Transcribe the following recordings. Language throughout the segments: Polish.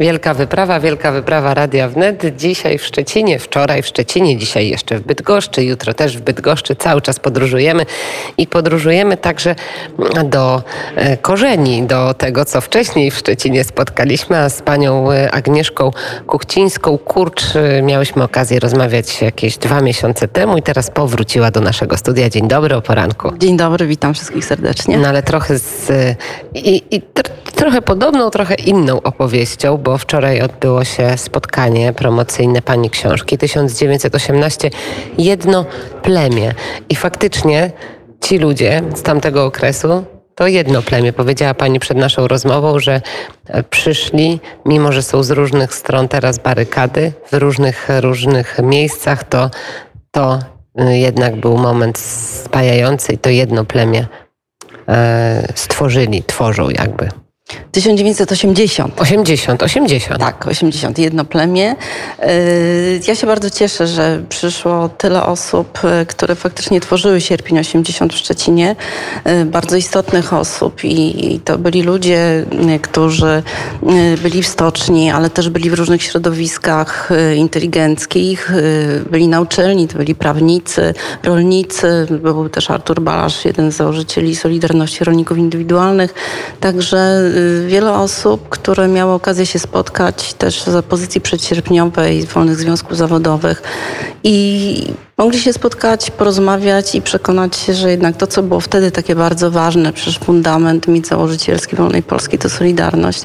Wielka wyprawa, wielka wyprawa Radia Wnet. Dzisiaj w Szczecinie, wczoraj w Szczecinie, dzisiaj jeszcze w Bydgoszczy, jutro też w Bydgoszczy. Cały czas podróżujemy i podróżujemy także do e, korzeni, do tego, co wcześniej w Szczecinie spotkaliśmy, a z panią e, Agnieszką Kuchcińską-Kurcz e, miałyśmy okazję rozmawiać jakieś dwa miesiące temu i teraz powróciła do naszego studia. Dzień dobry, o poranku. Dzień dobry, witam wszystkich serdecznie. No ale trochę z... i, i trochę podobną, trochę inną opowieścią, bo wczoraj odbyło się spotkanie promocyjne pani książki 1918 Jedno plemię. I faktycznie ci ludzie z tamtego okresu to jedno plemię. Powiedziała pani przed naszą rozmową, że przyszli, mimo że są z różnych stron teraz barykady, w różnych, różnych miejscach, to, to jednak był moment spajający i to jedno plemię e, stworzyli, tworzą jakby. 1980. 80, 80. Tak, 80, jedno plemię. Y, ja się bardzo cieszę, że przyszło tyle osób, y, które faktycznie tworzyły sierpień 80 w Szczecinie. Y, bardzo istotnych osób i to byli ludzie, którzy byli w stoczni, ale też byli w różnych środowiskach inteligenckich. Byli na uczelni, to byli prawnicy, rolnicy. Był też Artur Balasz, jeden z założycieli Solidarności Rolników Indywidualnych. Także wiele osób, które miały okazję się spotkać też z opozycji przedsierpniowej, wolnych związków zawodowych i mogli się spotkać, porozmawiać i przekonać się, że jednak to, co było wtedy takie bardzo ważne, przecież fundament mit założycielski Wolnej Polski to Solidarność,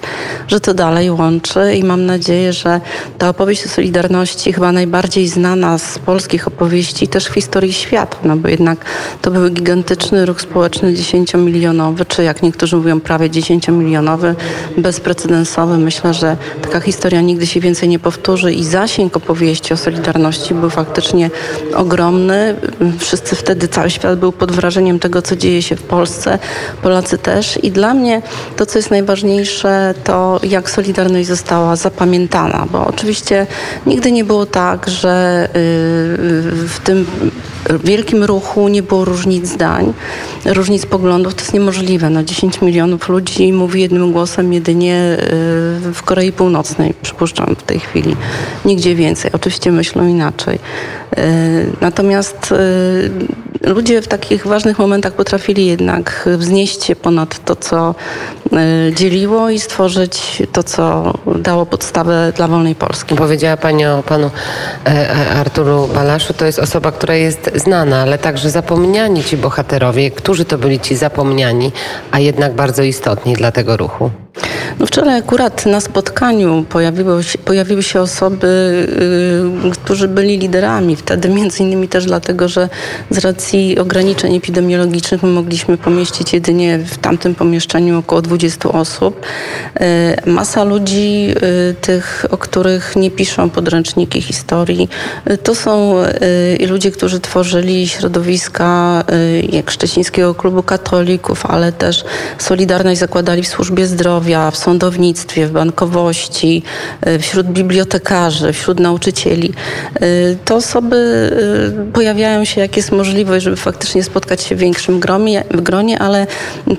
że to dalej łączy i mam nadzieję, że ta opowieść o Solidarności chyba najbardziej znana z polskich opowieści też w historii świata, no bo jednak to był gigantyczny ruch społeczny dziesięciomilionowy, czy jak niektórzy mówią prawie dziesięciomilionowy, bezprecedensowy. Myślę, że taka historia nigdy się więcej nie powtórzy i zasięg opowieści o Solidarności był faktycznie ogromny. Wszyscy wtedy, cały świat był pod wrażeniem tego, co dzieje się w Polsce. Polacy też. I dla mnie to, co jest najważniejsze, to jak Solidarność została zapamiętana. Bo oczywiście nigdy nie było tak, że y, w tym wielkim ruchu nie było różnic zdań, różnic poglądów. To jest niemożliwe. No 10 milionów ludzi mówi jednym głosem jedynie y, w Korei Północnej, przypuszczam w tej chwili. Nigdzie więcej. Oczywiście myślą inaczej. Y, natomiast y, ludzie w takich ważnych momentach potrafili jednak wznieść się ponad to, co dzieliło i stworzyć to, co dało podstawę dla wolnej Polski. Powiedziała Pani o panu e, e, Arturu Balaszu. To jest osoba, która jest znana, ale także zapomniani ci bohaterowie. Którzy to byli ci zapomniani, a jednak bardzo istotni dla tego ruchu? No wczoraj akurat na spotkaniu pojawiły się, pojawiły się osoby, yy, którzy byli liderami wtedy, między innymi też dlatego, że z racji ograniczeń epidemiologicznych my mogliśmy pomieścić jedynie w tamtym pomieszczeniu około 20 osób. Yy, masa ludzi, yy, tych, o których nie piszą podręczniki historii, y, to są y, ludzie, którzy tworzyli środowiska y, jak Szczecińskiego Klubu Katolików, ale też Solidarność zakładali w służbie zdrowia, w sądownictwie, w bankowości, y, wśród bibliotekarzy, wśród nauczycieli. Y, te osoby y, pojawiają się, jak jest możliwość, żeby faktycznie spotkać się w większym gromie, w gronie, ale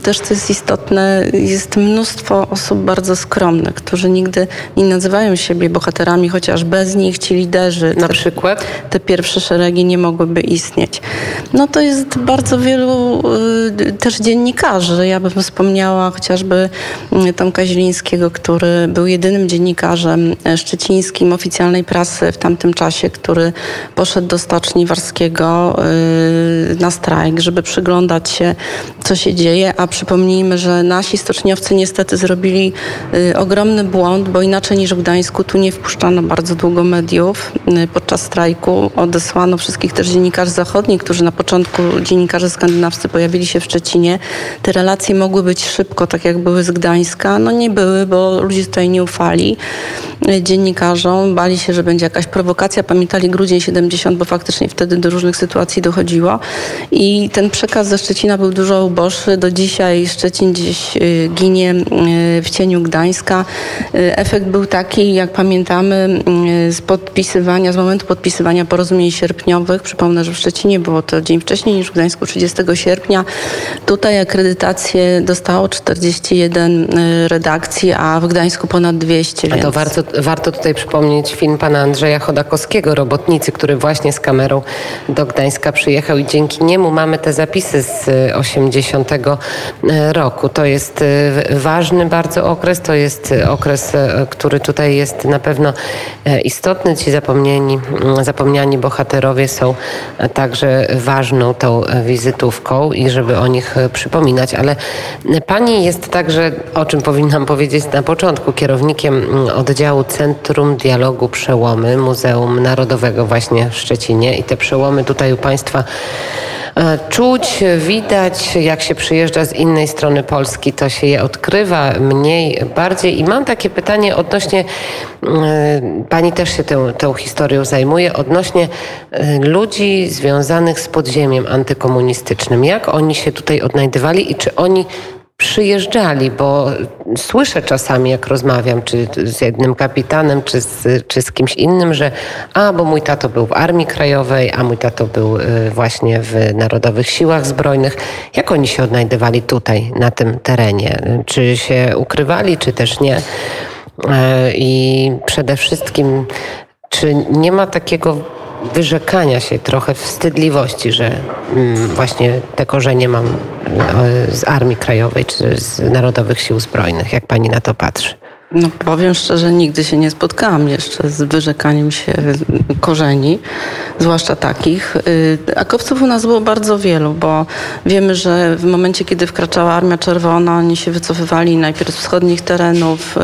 też, co jest istotne, jest mnóstwo osób bardzo skromnych, którzy nigdy nie nazywają siebie bohaterami, chociaż bez nich ci liderzy, na te, przykład te pierwsze szeregi nie mogłyby istnieć. No to jest bardzo wielu też dziennikarzy. Ja bym wspomniała chociażby Tomka Zielińskiego, który był jedynym dziennikarzem szczecińskim oficjalnej prasy w tamtym czasie, który poszedł do Stoczni Warskiego y, na strajk, żeby przyglądać się, co się dzieje, a przypomnijmy, że nasi stoczniowcy niestety zrobili y, ogromny błąd, bo inaczej niż w Gdańsku tu nie wpuszczano bardzo długo mediów. Podczas strajku odesłano wszystkich też dziennikarzy zachodnich, którzy na początku dziennikarze skandynawscy pojawili się w Szczecinie. Te relacje mogły być szybko, tak jak były z Gdańska. No nie były, bo ludzie tutaj nie ufali. dziennikarzom, bali się, że będzie jakaś prowokacja, pamiętali grudzień 70, bo faktycznie wtedy do różnych sytuacji dochodziło i ten przekaz ze Szczecina był dużo uboższy. Do dzisiaj Szczecin gdzieś ginie w cieniu Gdańska. Efekt był taki, jak pamiętamy, z podpisywania, z momentu podpisywania porozumień sierpniowych, przypomnę, że w Szczecinie było to dzień wcześniej niż w Gdańsku 30 sierpnia. Tutaj akredytację dostało 41 y, a w Gdańsku ponad 200. Więc... A to warto, warto tutaj przypomnieć film pana Andrzeja Chodakowskiego, Robotnicy, który właśnie z kamerą do Gdańska przyjechał i dzięki niemu mamy te zapisy z 80 y, roku. To jest y, ważny bardzo okres, to jest okres, który tutaj jest na pewno istotny. Ci zapomnieni, mm, zapomniani bohaterowie są także ważną tą wizytówką i żeby o nich przypominać. Ale pani jest także, o czym powinnam powiedzieć na początku, kierownikiem mm, oddziału Centrum Dialogu Przełomy Muzeum Narodowego właśnie w Szczecinie i te przełomy tutaj u państwa E, czuć, widać, jak się przyjeżdża z innej strony Polski, to się je odkrywa mniej, bardziej. I mam takie pytanie odnośnie, e, pani też się tą, tą historią zajmuje, odnośnie e, ludzi związanych z podziemiem antykomunistycznym. Jak oni się tutaj odnajdywali i czy oni przyjeżdżali, bo słyszę czasami, jak rozmawiam, czy z jednym kapitanem, czy z, czy z kimś innym, że a, bo mój tato był w Armii Krajowej, a mój tato był y, właśnie w Narodowych Siłach Zbrojnych. Jak oni się odnajdywali tutaj, na tym terenie? Czy się ukrywali, czy też nie? E, I przede wszystkim, czy nie ma takiego wyrzekania się, trochę wstydliwości, że mm, właśnie te korzenie mam z Armii Krajowej czy z Narodowych Sił Zbrojnych. Jak pani na to patrzy? No powiem szczerze, nigdy się nie spotkałam jeszcze z wyrzekaniem się korzeni, zwłaszcza takich. Y, akowców u nas było bardzo wielu, bo wiemy, że w momencie, kiedy wkraczała Armia Czerwona, oni się wycofywali najpierw z wschodnich terenów, y,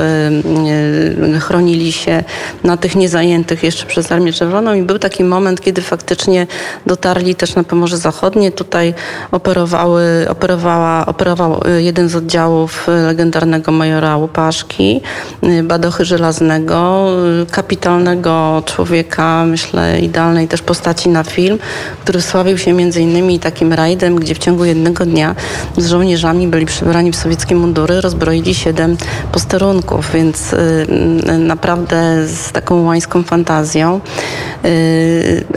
y, chronili się na tych niezajętych jeszcze przez Armię Czerwoną i był taki moment, kiedy faktycznie dotarli też na Pomorze Zachodnie. Tutaj operowały, operowała, operował jeden z oddziałów legendarnego majora Łupaszki. Y, Badochy Żelaznego, y, kapitalnego człowieka, myślę idealnej też postaci na film, który sławił się między innymi takim rajdem, gdzie w ciągu jednego dnia z żołnierzami byli przybrani w sowieckie mundury, rozbroili siedem posterunków, więc y, naprawdę z taką łańską fantazją.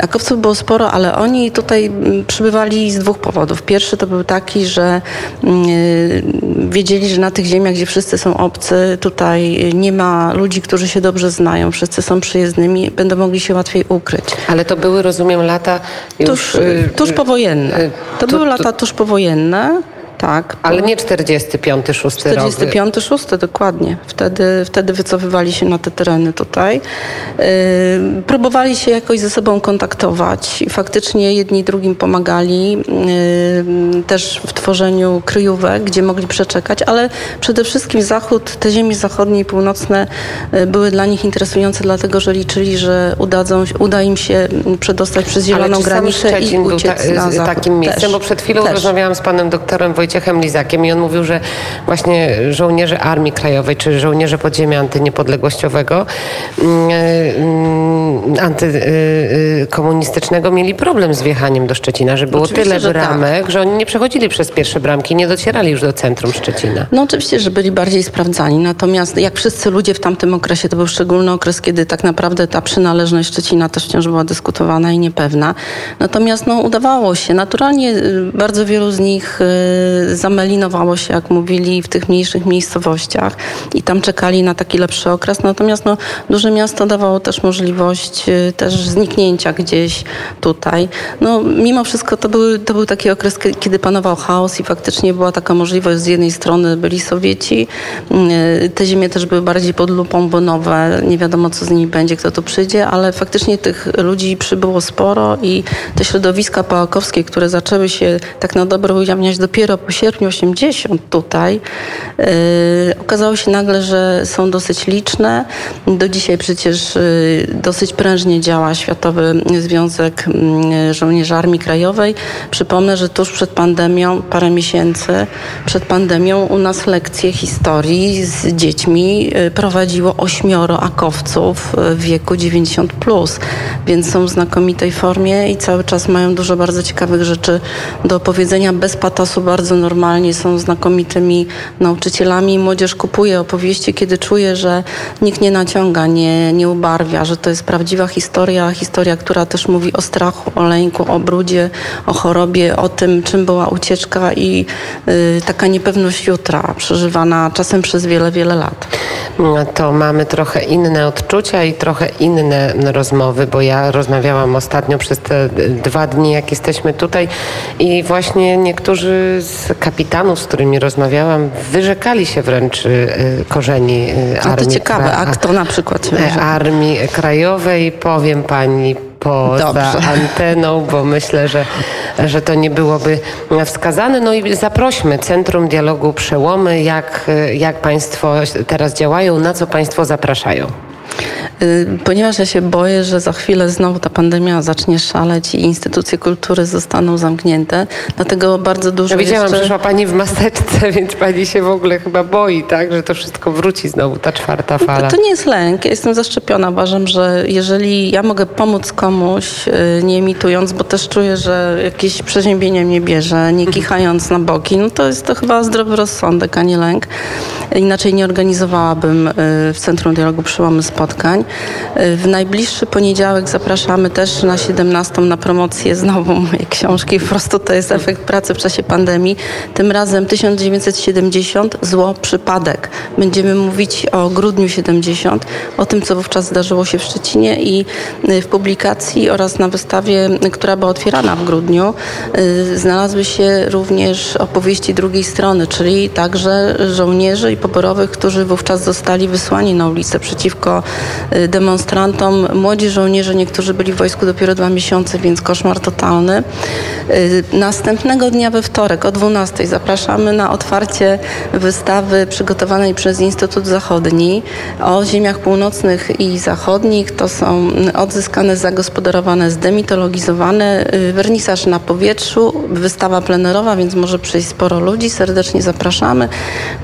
Akowców było sporo, ale oni tutaj przybywali z dwóch powodów. Pierwszy to był taki, że wiedzieli, że na tych ziemiach, gdzie wszyscy są obcy, tutaj nie ma ludzi, którzy się dobrze znają, wszyscy są przyjezdnymi, będą mogli się łatwiej ukryć. Ale to były, rozumiem, lata już... Tuż, y, tuż powojenne. Y, to, to były lata tuż powojenne. Tak. Ale nie 45, 6 45, 6 dokładnie. Wtedy, wtedy wycofywali się na te tereny tutaj. Yy, próbowali się jakoś ze sobą kontaktować i faktycznie jedni drugim pomagali yy, też w tworzeniu kryjówek, gdzie mogli przeczekać, ale przede wszystkim zachód, te ziemie zachodnie i północne yy, były dla nich interesujące, dlatego że liczyli, że udadzą, uda im się przedostać przez zieloną granicę i uciec był ta, takim miejscem, też, bo przed chwilą też. rozmawiałam z panem doktorem Wojciechem Wojciechem Lizakiem i on mówił, że właśnie żołnierze Armii Krajowej czy żołnierze podziemia antyniepodległościowego, mm, mm, antykomunistycznego mieli problem z wjechaniem do Szczecina, że było oczywiście, tyle że bramek, tak. że oni nie przechodzili przez pierwsze bramki, nie docierali już do centrum Szczecina. No oczywiście, że byli bardziej sprawdzani, natomiast jak wszyscy ludzie w tamtym okresie, to był szczególny okres, kiedy tak naprawdę ta przynależność Szczecina też wciąż była dyskutowana i niepewna. Natomiast no, udawało się. Naturalnie y, bardzo wielu z nich y, zamelinowało się, jak mówili, w tych mniejszych miejscowościach i tam czekali na taki lepszy okres. Natomiast no, duże miasto dawało też możliwość y, też zniknięcia gdzieś tutaj. No, mimo wszystko to, były, to był taki okres, kiedy panował chaos i faktycznie była taka możliwość. Z jednej strony byli Sowieci, y, te ziemie też były bardziej pod lupą, bo nowe, nie wiadomo co z nimi będzie, kto tu przyjdzie, ale faktycznie tych ludzi przybyło sporo i te środowiska pałakowskie, które zaczęły się tak na dobro ujawniać dopiero po sierpniu 80 tutaj, yy, okazało się nagle, że są dosyć liczne. Do dzisiaj przecież yy, dosyć prężnie działa Światowy Związek yy, Żołnierzy Armii Krajowej. Przypomnę, że tuż przed pandemią, parę miesięcy przed pandemią u nas lekcje historii z dziećmi yy, prowadziło ośmioro akowców yy, w wieku 90+, plus, więc są w znakomitej formie i cały czas mają dużo bardzo ciekawych rzeczy do opowiedzenia. Bez patosu bardzo normalnie są znakomitymi nauczycielami. Młodzież kupuje opowieści, kiedy czuje, że nikt nie naciąga, nie, nie ubarwia, że to jest prawdziwa historia, historia, która też mówi o strachu, o lęku, o brudzie, o chorobie, o tym, czym była ucieczka i y, taka niepewność jutra, przeżywana czasem przez wiele, wiele lat. No to mamy trochę inne odczucia i trochę inne rozmowy, bo ja rozmawiałam ostatnio przez te dwa dni, jak jesteśmy tutaj i właśnie niektórzy z kapitanów, z którymi rozmawiałam, wyrzekali się wręcz y, korzeni A armii. to ciekawe, a kto na przykład? Armii Krajowej, powiem pani poza Dobrze. anteną, bo myślę, że, że to nie byłoby wskazane. No i zaprośmy Centrum Dialogu Przełomy, jak, jak Państwo teraz działają, na co Państwo zapraszają. Y, Ponieważ ja się boję, że za chwilę znowu ta pandemia zacznie szaleć i instytucje kultury zostaną zamknięte, dlatego bardzo dużo Ja widziałam, jeszcze... przyszła Pani w maseczce, więc Pani się w ogóle chyba boi, tak? Że to wszystko wróci znowu, ta czwarta fala. To nie jest lęk, ja jestem zaszczepiona. Uważam, że jeżeli ja mogę pomóc komuś, y, nie emitując, bo też czuję, że jakieś przeziębienie mnie bierze, nie kichając na boki, no to jest to chyba zdrowy rozsądek, a nie lęk. Inaczej nie organizowałabym y, w Centrum Dialogu Przełomy spotkań. W najbliższy poniedziałek zapraszamy też na 17 na promocję znowu mojej książki. Po prostu to jest efekt pracy w czasie pandemii. Tym razem 1970, zło, przypadek. Będziemy mówić o grudniu 70, o tym, co wówczas zdarzyło się w Szczecinie i y, w publikacji oraz na wystawie, która była otwierana w grudniu, y, znalazły się również opowieści drugiej strony, czyli także żołnierzy i poborowych, którzy wówczas zostali wysłani na ulicę przeciwko y, demonstrantom. Młodzi żołnierze, niektórzy byli w wojsku dopiero dwa miesiące, więc koszmar totalny. Y, Następnego dnia we wtorek o 12 zapraszamy na otwarcie wystawy przygotowanej przez Instytut Zachodni o ziemiach północnych i zachodnich. To są odzyskane, zagospodarowane, zdemitologizowane. y, Wernisaż na powietrzu, wystawa plenerowa, więc może przyjść sporo ludzi. Serdecznie zapraszamy.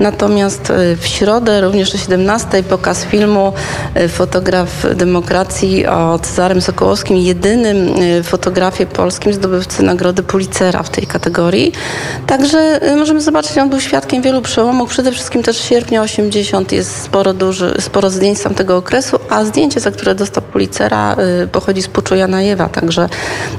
Natomiast y, w środę, również o 17 pokaz filmu y, fotograf demokracji o Cezarym Sokołowskim, jedynym y, fotografie polskim zdobywcy nagrody Pulitzera w tej kategorii. Także y, możemy zobaczyć, on był świadkiem wielu przełomów. Przede wszystkim też sierpnia 80 jest sporo, duży, sporo zdjęć z tamtego okresu, a zdjęcie, za które dostał Pulitzera y, pochodzi z Puczu Janajewa, także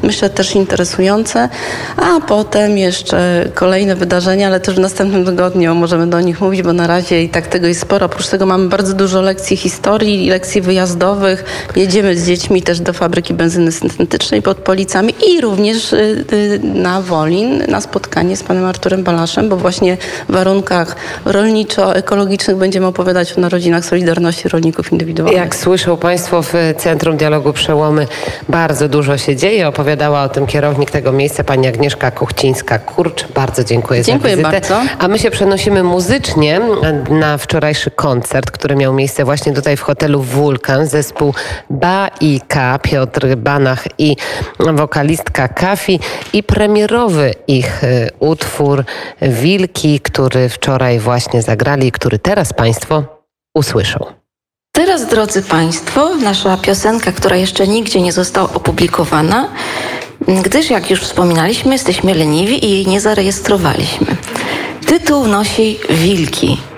myślę też interesujące. A potem jeszcze kolejne wydarzenia, ale też w następnym tygodniu możemy do nich mówić, bo na razie i tak tego jest sporo. Oprócz tego mamy bardzo dużo lekcji historii, lekcji wyjazdowych. Jedziemy z dziećmi też do fabryki benzyny syntetycznej pod Policami i również y, y, na Wolin na spotkanie z panem Arturem Balaszem, bo właśnie w warunkach rolniczo-ekologicznych będziemy opowiadać o narodzinach Solidarności Rolników Indywidualnych. Jak słyszą Państwo w Centrum Dialogu Przełomy, bardzo dużo się dzieje. Opowiadała o tym kierownik tego miejsca, pani Agnieszka Kuchcińska-Kurcz. Bardzo dziękuję, Dziękuję za wizytę. bardzo. A my się przenosimy muzycznie na wczorajszy koncert, który miał miejsce właśnie tutaj w hotelu Wulkan. Zespół Baika, Piotr Banach i wokalistka Kafi i premierowy ich y, utwór Wilki, który wczoraj właśnie zagrali, który teraz Państwo usłyszą. Teraz, drodzy Państwo, nasza piosenka, która jeszcze nigdzie nie została opublikowana, gdyż, jak już wspominaliśmy, jesteśmy leniwi i jej nie zarejestrowaliśmy. Tytuł nosi Wilki.